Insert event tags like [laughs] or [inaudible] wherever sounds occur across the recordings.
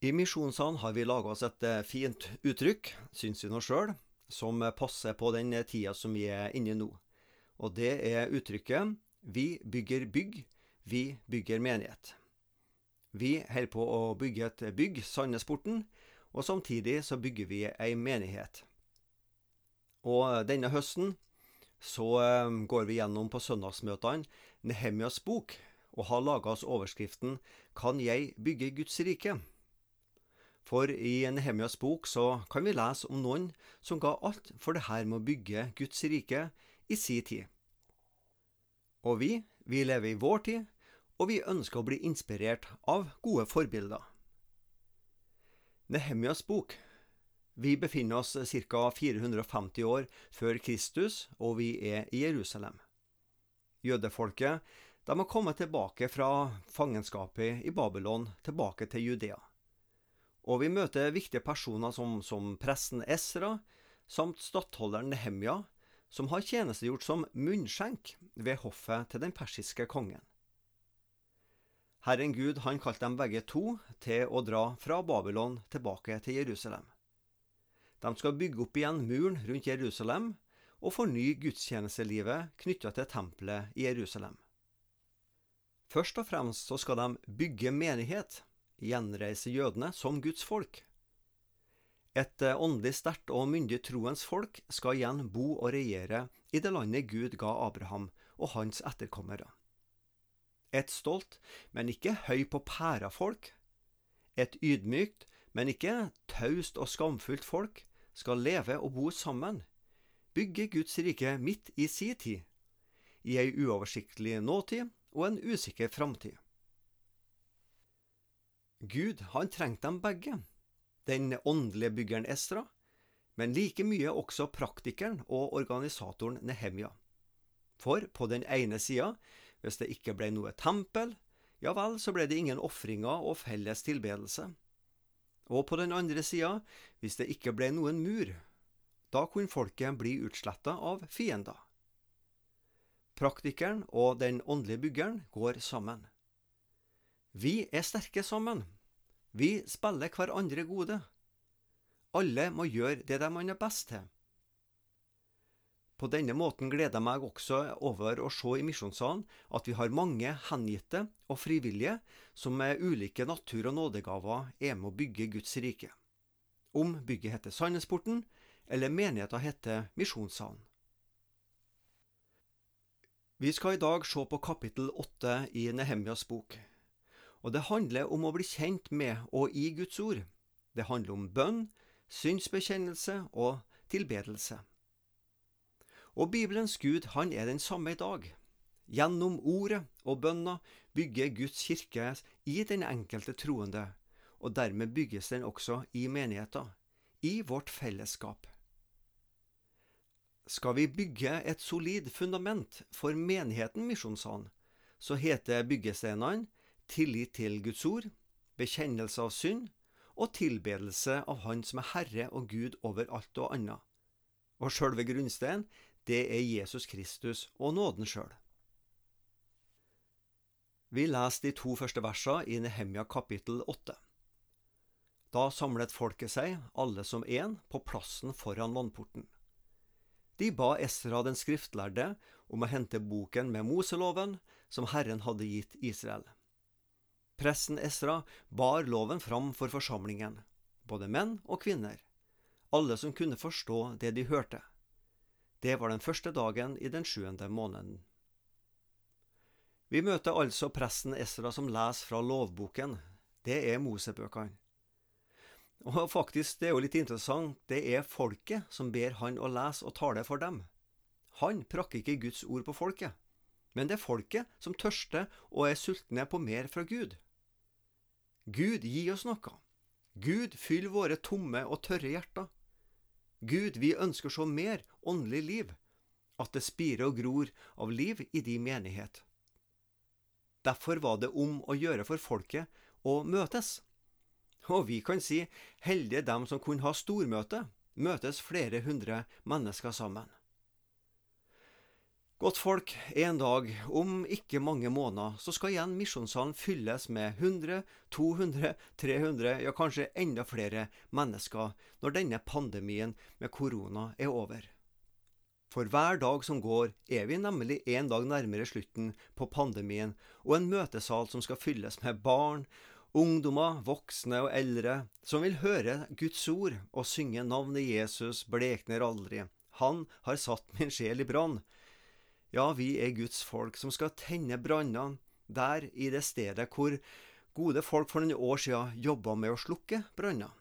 I Misjonssalen har vi laga oss et eh, fint uttrykk, syns vi nå sjøl, som passer på den tida som vi er inne i nå. Og det er uttrykket Vi bygger bygg, vi bygger menighet. Vi holder på å bygge et bygg, Sandnesporten, og samtidig så bygger vi ei menighet. Og denne høsten så eh, går vi gjennom på søndagsmøtene Nehemjas bok, og har laga oss overskriften Kan jeg bygge Guds rike? For i Nehemjas bok så kan vi lese om noen som ga alt for det her med å bygge Guds rike i si tid. Og vi, vi lever i vår tid, og vi ønsker å bli inspirert av gode forbilder. Nehemjas bok Vi befinner oss ca. 450 år før Kristus, og vi er i Jerusalem. Jødefolket de har kommet tilbake fra fangenskapet i Babylon, tilbake til Judea. Og vi møter viktige personer som, som presten Esra, samt stattholderen Nehemja, som har tjenestegjort som munnskjenk ved hoffet til den persiske kongen. Herren Gud han kalte dem begge to til å dra fra Babylon tilbake til Jerusalem. De skal bygge opp igjen muren rundt Jerusalem og forny gudstjenestelivet knytta til tempelet i Jerusalem. Først og fremst så skal de bygge menighet, gjenreise jødene som Guds folk. Et eh, åndelig sterkt og myndig troens folk skal igjen bo og regjere i det landet Gud ga Abraham og hans etterkommere. Et stolt, men ikke høy på pæra-folk, et ydmykt, men ikke taust og skamfullt folk skal leve og bo sammen, bygge Guds rike midt i si tid, i ei uoversiktlig nåtid og en usikker framtid. Gud, han trengte dem begge, den åndelige byggeren Estra, men like mye også praktikeren og organisatoren Nehemja. For på den ene sida, hvis det ikke ble noe tempel, ja vel, så ble det ingen ofringer og felles tilbedelse. Og på den andre sida, hvis det ikke ble noen mur, da kunne folket bli utsletta av fiender. Praktikeren og den åndelige byggeren går sammen. Vi er sterke sammen. Vi spiller hverandre gode. Alle må gjøre det de er best til. På denne måten gleder jeg meg også over å se i Misjonssalen at vi har mange hengitte og frivillige som med ulike natur- og nådegaver er med å bygge Guds rike. Om bygget heter Sandnesporten, eller menigheten heter Misjonssalen. Vi skal i dag se på kapittel åtte i Nehemjas bok. Og det handler om å bli kjent med og i Guds ord. Det handler om bønn, synsbekjennelse og tilbedelse. Og Bibelens Gud, han er den samme i dag. Gjennom ordet og bønna bygger Guds kirke i den enkelte troende, og dermed bygges den også i menigheten, i vårt fellesskap. Skal vi bygge et solid fundament for menigheten Misjonssalen, så heter byggesteinene tillit til Guds ord, bekjennelse av synd og tilbedelse av Han som er Herre og Gud over alt og annet. Og sjølve grunnsteinen, det er Jesus Kristus og nåden sjøl. Vi leser de to første versene i Nehemja kapittel åtte. Da samlet folket seg, alle som én, på plassen foran vannporten. De ba Esra den skriftlærde om å hente boken med Moseloven, som Herren hadde gitt Israel. Pressen Esra bar loven fram for forsamlingen, både menn og kvinner, alle som kunne forstå det de hørte. Det var den første dagen i den sjuende måneden. Vi møter altså presten Esra som leser fra lovboken. Det er Mosebøkene. Og faktisk, det er jo litt interessant, det er folket som ber han å lese og tale for dem. Han prakker ikke Guds ord på folket, men det er folket som tørster og er sultne på mer fra Gud. Gud, gi oss noe. Gud, fyll våre tomme og tørre hjerter. Gud, vi ønsker så mer åndelig liv, at det spirer og gror av liv i din menighet. Derfor var det om å gjøre for folket å møtes. Og vi kan si heldige dem som kunne ha stormøte, møtes flere hundre mennesker sammen. Godt folk, en dag, om ikke mange måneder, så skal igjen misjonssalen fylles med 100, 200, 300, ja kanskje enda flere mennesker når denne pandemien med korona er over. For hver dag som går, er vi nemlig en dag nærmere slutten på pandemien, og en møtesal som skal fylles med barn, ungdommer, voksne og eldre, som vil høre Guds ord og synge navnet Jesus blekner aldri. Han har satt min sjel i brann. Ja, vi er Guds folk som skal tenne brannene der i det stedet hvor gode folk for noen år siden jobba med å slukke branner.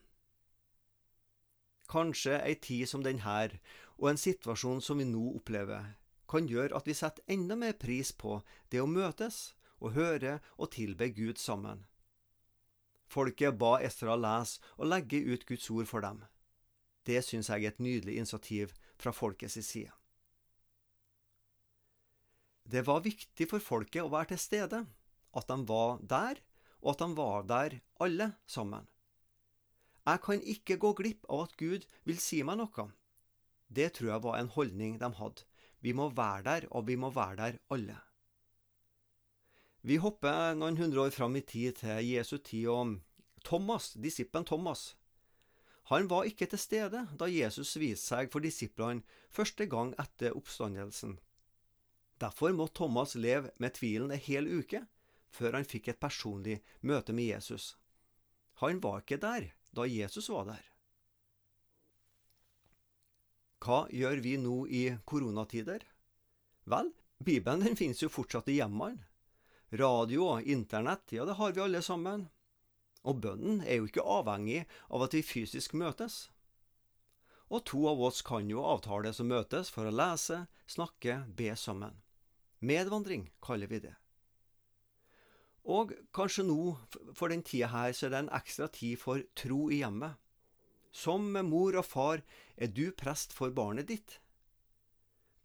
Kanskje ei tid som denne, og en situasjon som vi nå opplever, kan gjøre at vi setter enda mer pris på det å møtes og høre og tilbe Gud sammen. Folket ba Estra lese og legge ut Guds ord for dem. Det syns jeg er et nydelig initiativ fra folkets side. Det var viktig for folket å være til stede, at de var der, og at de var der alle sammen. Jeg kan ikke gå glipp av at Gud vil si meg noe. Det tror jeg var en holdning de hadde. Vi må være der, og vi må være der alle. Vi hopper noen hundre år fram i tid til Jesu tid, og Thomas, disippelen Thomas, han var ikke til stede da Jesus viste seg for disiplene første gang etter oppstandelsen. Derfor må Thomas leve med tvilen en hel uke før han fikk et personlig møte med Jesus. Han var ikke der da Jesus var der. Hva gjør vi nå i koronatider? Vel, Bibelen den finnes jo fortsatt i hjemmene. Radio og internett, ja, det har vi alle sammen. Og bønnen er jo ikke avhengig av at vi fysisk møtes og to av oss kan jo avtales å møtes for å lese, snakke, be sammen. Medvandring kaller vi det. Og kanskje nå, for den tida her, så er det en ekstra tid for tro i hjemmet. Som mor og far er du prest for barnet ditt.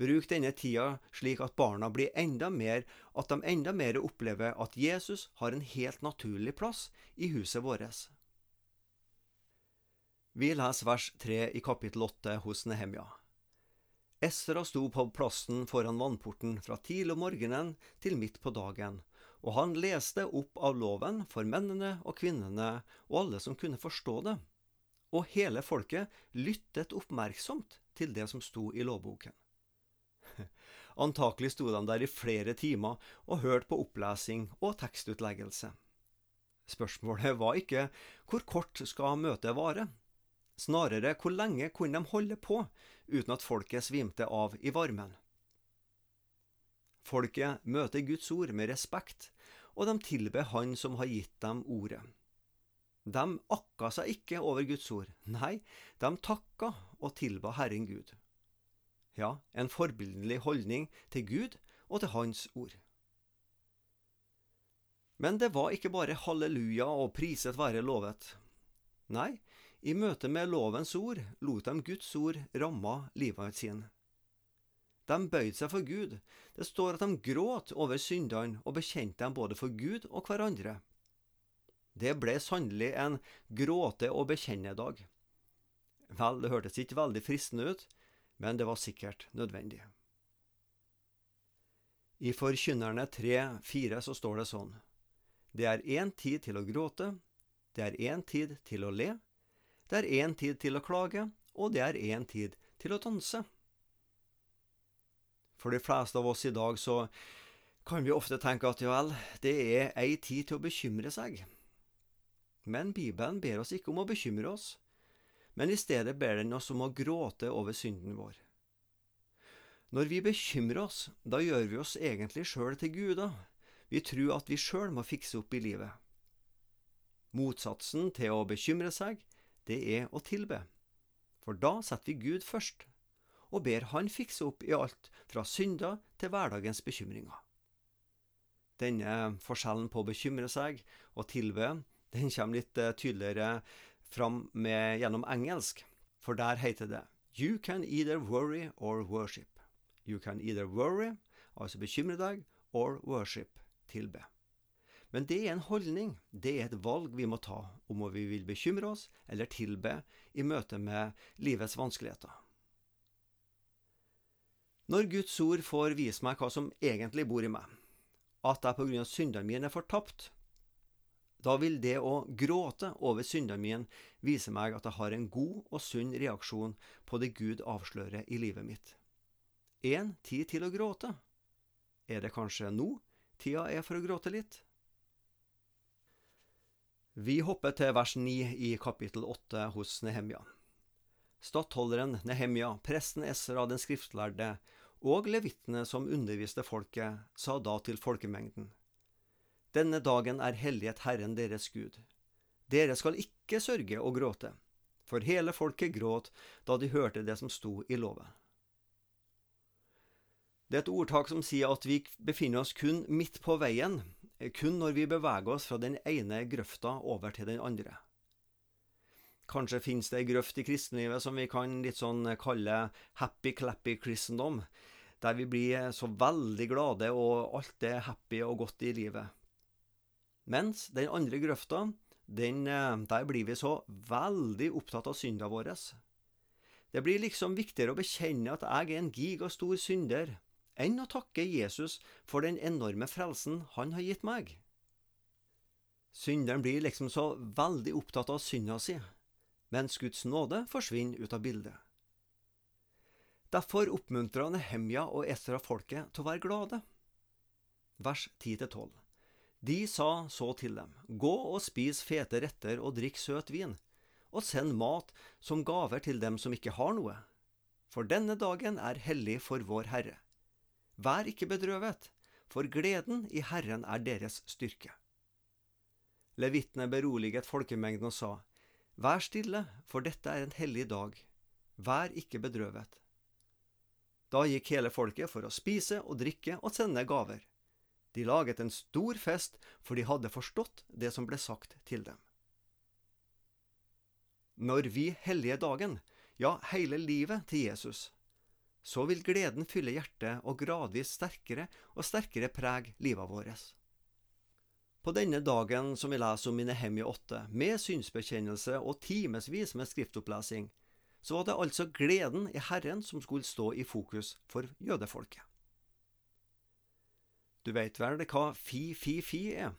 Bruk denne tida slik at barna blir enda mer, at de enda mer opplever at Jesus har en helt naturlig plass i huset vårt. Vi leser vers 3 i kapittel 8 hos Nehemja. Esra sto på plassen foran vannporten fra tidlig om morgenen til midt på dagen, og han leste opp av loven for mennene og kvinnene og alle som kunne forstå det, og hele folket lyttet oppmerksomt til det som sto i lovboken. [laughs] Antakelig sto de der i flere timer og hørte på opplesing og tekstutleggelse. Spørsmålet var ikke hvor kort skal møtet vare, Snarere hvor lenge kunne de holde på uten at folket svimte av i varmen? Folket møter Guds ord med respekt, og de tilber Han som har gitt dem ordet. De akka seg ikke over Guds ord, nei, de takka og tilba Herren Gud. Ja, en forbilledlig holdning til Gud og til Hans ord. Men det var ikke bare halleluja og priset være lovet. Nei, i møte med lovens ord lot de Guds ord ramme livet sin. De bøyde seg for Gud. Det står at de gråt over syndene og bekjente dem både for Gud og hverandre. Det ble sannelig en gråte- og bekjennedag. Vel, det hørtes ikke veldig fristende ut, men det var sikkert nødvendig. I Forkynnerne 3,4 så står det sånn. Det er én tid til å gråte, det er én tid til å le, det er én tid til å klage, og det er én tid til å danse. For de fleste av oss i dag så kan vi ofte tenke at ja vel, det er ei tid til å bekymre seg. Men Bibelen ber oss ikke om å bekymre oss, men i stedet ber den oss om å gråte over synden vår. Når vi bekymrer oss, da gjør vi oss egentlig sjøl til guder. Vi tror at vi sjøl må fikse opp i livet. Motsatsen til å bekymre seg det er å tilbe. For da setter vi Gud først, og ber Han fikse opp i alt fra synder til hverdagens bekymringer. Denne forskjellen på å bekymre seg og tilbe, den kommer litt eh, tydeligere fram med, gjennom engelsk, for der heter det You can either worry or worship. You can either worry, altså bekymre deg, or worship, tilbe. Men det er en holdning, det er et valg vi må ta om vi vil bekymre oss eller tilbe i møte med livets vanskeligheter. Når Guds ord får vise meg hva som egentlig bor i meg, at jeg på grunn av syndene mine er fortapt, da vil det å gråte over syndene mine vise meg at jeg har en god og sunn reaksjon på det Gud avslører i livet mitt. En tid til å gråte. Er det kanskje nå tida er for å gråte litt? Vi hopper til vers 9 i kapittel 8 hos Nehemja. Stattholderen Nehemja, presten Esra den skriftlærde og levittene som underviste folket, sa da til folkemengden. Denne dagen er hellighet Herren deres Gud. Dere skal ikke sørge og gråte, for hele folket gråt da de hørte det som sto i loven. Det er et ordtak som sier at vi befinner oss kun midt på veien, kun når vi beveger oss fra den ene grøfta over til den andre. Kanskje finnes det ei grøft i kristenlivet som vi kan litt sånn kalle happy-clappy kristendom, der vi blir så veldig glade og alt er happy og godt i livet. Mens den andre grøfta, den, eh, der blir vi så veldig opptatt av synda vår. Det blir liksom viktigere å bekjenne at jeg er en gigastor synder, enn å takke Jesus for den enorme frelsen han har gitt meg. Synderen blir liksom så veldig opptatt av synda si, mens Guds nåde forsvinner ut av bildet. Derfor oppmuntrer Nehemja og Esra folket til å være glade. Vers 10-12. De sa så til dem, Gå og spis fete retter og drikk søt vin, og send mat som gaver til dem som ikke har noe. For denne dagen er hellig for vår Herre. Vær ikke bedrøvet, for gleden i Herren er deres styrke. Levittene beroliget folkemengden og sa, Vær stille, for dette er en hellig dag. Vær ikke bedrøvet. Da gikk hele folket for å spise og drikke og sende gaver. De laget en stor fest, for de hadde forstått det som ble sagt til dem. Når vi hellige dagen, ja, hele livet til Jesus, så vil gleden fylle hjertet og gradvis sterkere og sterkere preg livet vårt. På denne dagen som vi leser om i Nehemia 8, med synsbekjennelse og timevis med skriftopplesing, så var det altså gleden i Herren som skulle stå i fokus for jødefolket. Du veit vel hva fi-fi-fi er?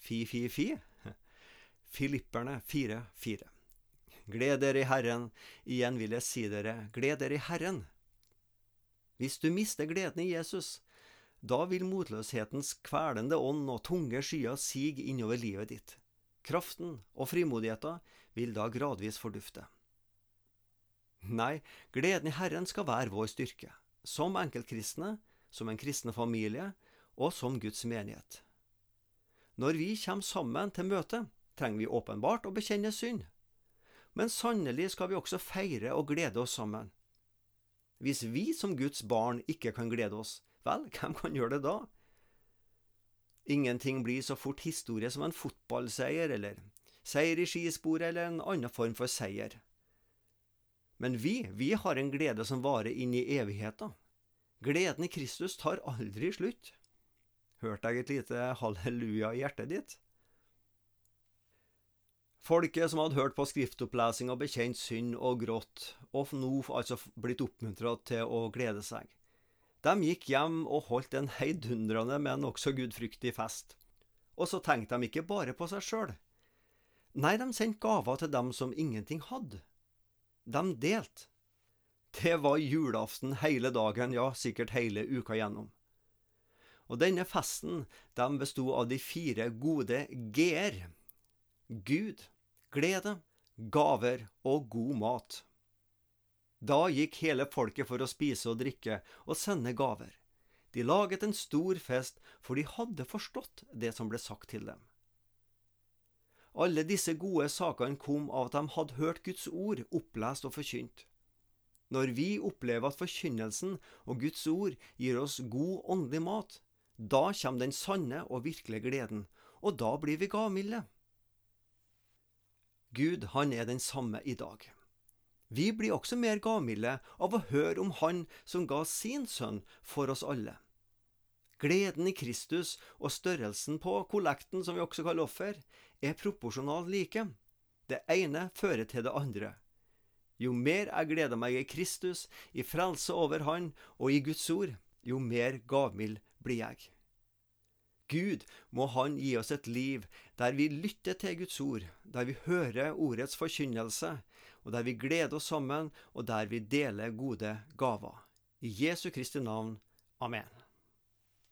Fi-fi-fi? [laughs] Filipperne 4-4. Gled dere i Herren, igjen vil jeg si dere, gled dere i Herren. Hvis du mister gleden i Jesus, da vil motløshetens kvelende ånd og tunge skyer sige innover livet ditt. Kraften og frimodigheten vil da gradvis fordufte. Nei, gleden i Herren skal være vår styrke. Som enkeltkristne som en kristen familie og som Guds menighet. Når vi kommer sammen til møte, trenger vi åpenbart å bekjenne synd. Men sannelig skal vi også feire og glede oss sammen. Hvis vi som Guds barn ikke kan glede oss, vel, [laughs] hvem kan gjøre det da? Ingenting blir så fort historie som en fotballseier eller seier i skisporet eller en annen form for seier. Men vi, vi har en glede som varer inn i evigheten. Gleden i Kristus tar aldri slutt. Hørte jeg et lite halleluja i hjertet ditt? Folket som hadde hørt på skriftopplesing og bekjent synd og grått, og nå altså blitt oppmuntra til å glede seg. De gikk hjem og holdt en heidundrende, men også gudfryktig fest. Og så tenkte de ikke bare på seg sjøl. Nei, de sendte gaver til dem som ingenting hadde. De delte. Det var julaften hele dagen, ja, sikkert hele uka gjennom. Og denne festen de besto av de fire gode g-er. Gud, glede, gaver og god mat. Da gikk hele folket for å spise og drikke og sende gaver. De laget en stor fest, for de hadde forstått det som ble sagt til dem. Alle disse gode sakene kom av at de hadde hørt Guds ord opplest og forkynt. Når vi opplever at forkynnelsen og Guds ord gir oss god åndelig mat, da kommer den sanne og virkelige gleden, og da blir vi gavmilde. Gud, han er den samme i dag. Vi blir også mer gavmilde av å høre om Han som ga sin sønn for oss alle. Gleden i Kristus og størrelsen på kollekten, som vi også kaller offer, er proporsjonalt like. Det ene fører til det andre. Jo mer jeg gleder meg i Kristus, i frelse over Han og i Guds ord, jo mer gavmild blir jeg. Gud må Han gi oss et liv der vi lytter til Guds ord, der vi hører ordets forkynnelse, og der vi gleder oss sammen, og der vi deler gode gaver. I Jesu Kristi navn. Amen.